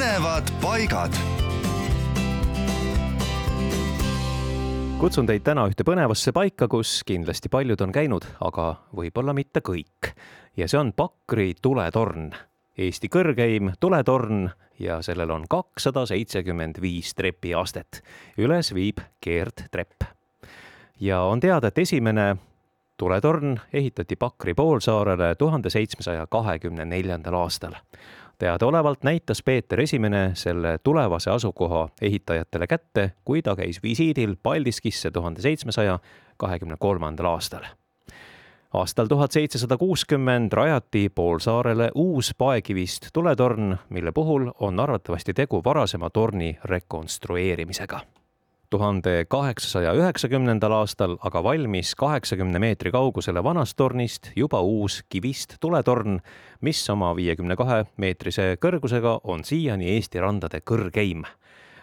põnevad paigad. kutsun teid täna ühte põnevasse paika, kus kindlasti paljud on käinud, aga võib-olla mitte kõik. ja see on Pakri tuletorn, Eesti kõrgeim tuletorn ja sellel on kakssada seitsekümmend viis trepiastet. üles viib keerdtrepp. ja on teada, et esimene tuletorn ehitati Pakri poolsaarele tuhande seitsmesaja kahekümne neljandal aastal. Teadaolevalt näitas Peeter Esimene selle tulevase asukoha ehitajatele kätte, kui ta käis visiidil Paldiskisse tuhande seitsmesaja kahekümne kolmandal aastal. Aastal tuhat seitsesada kuuskümmend rajati poolsaarele uus paekivist tuletorn, mille puhul on arvatavasti tegu varasema torni rekonstrueerimisega tuhande kaheksasaja üheksakümnendal aastal aga valmis kaheksakümne meetri kaugusele vanast tornist juba uus kivist tuletorn, mis oma viiekümne kahe meetrise kõrgusega on siiani Eesti randade kõrgeim.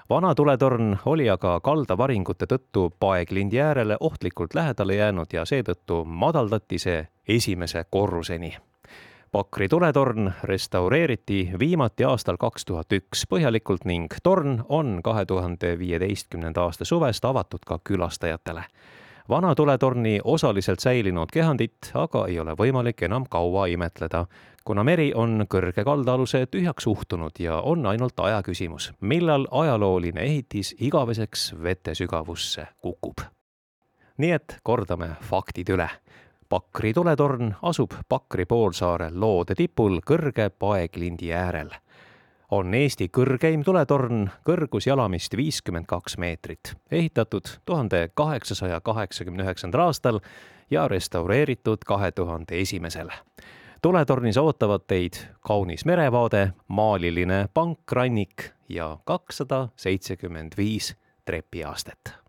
vana tuletorn oli aga kaldavaringute tõttu paeklindi äärele ohtlikult lähedale jäänud ja seetõttu madaldati see esimese korruseni Pakri tuletorn restaureeriti viimati aastal kaks tuhat üks põhjalikult ning torn on kahe tuhande viieteistkümnenda aasta suvest avatud ka külastajatele. vana tuletorni osaliselt säilinud kehandit aga ei ole võimalik enam kaua imetleda, kuna meri on kõrge kaldaaluse tühjaks uhtunud ja on ainult aja küsimus, millal ajalooline ehitis igaveseks vete sügavusse kukub. nii et kordame faktid üle Pakri tuletorn asub Pakri poolsaare loode tipul kõrge paeklindi äärel. on Eesti kõrgeim tuletorn, kõrgus jalamist viiskümmend kaks meetrit, ehitatud tuhande kaheksasaja kaheksakümne üheksandal aastal ja restaureeritud kahe tuhande esimesel. tuletornis ootavad teid kaunis merevaade, maaliline pankrannik ja kakssada seitsekümmend viis trepiastet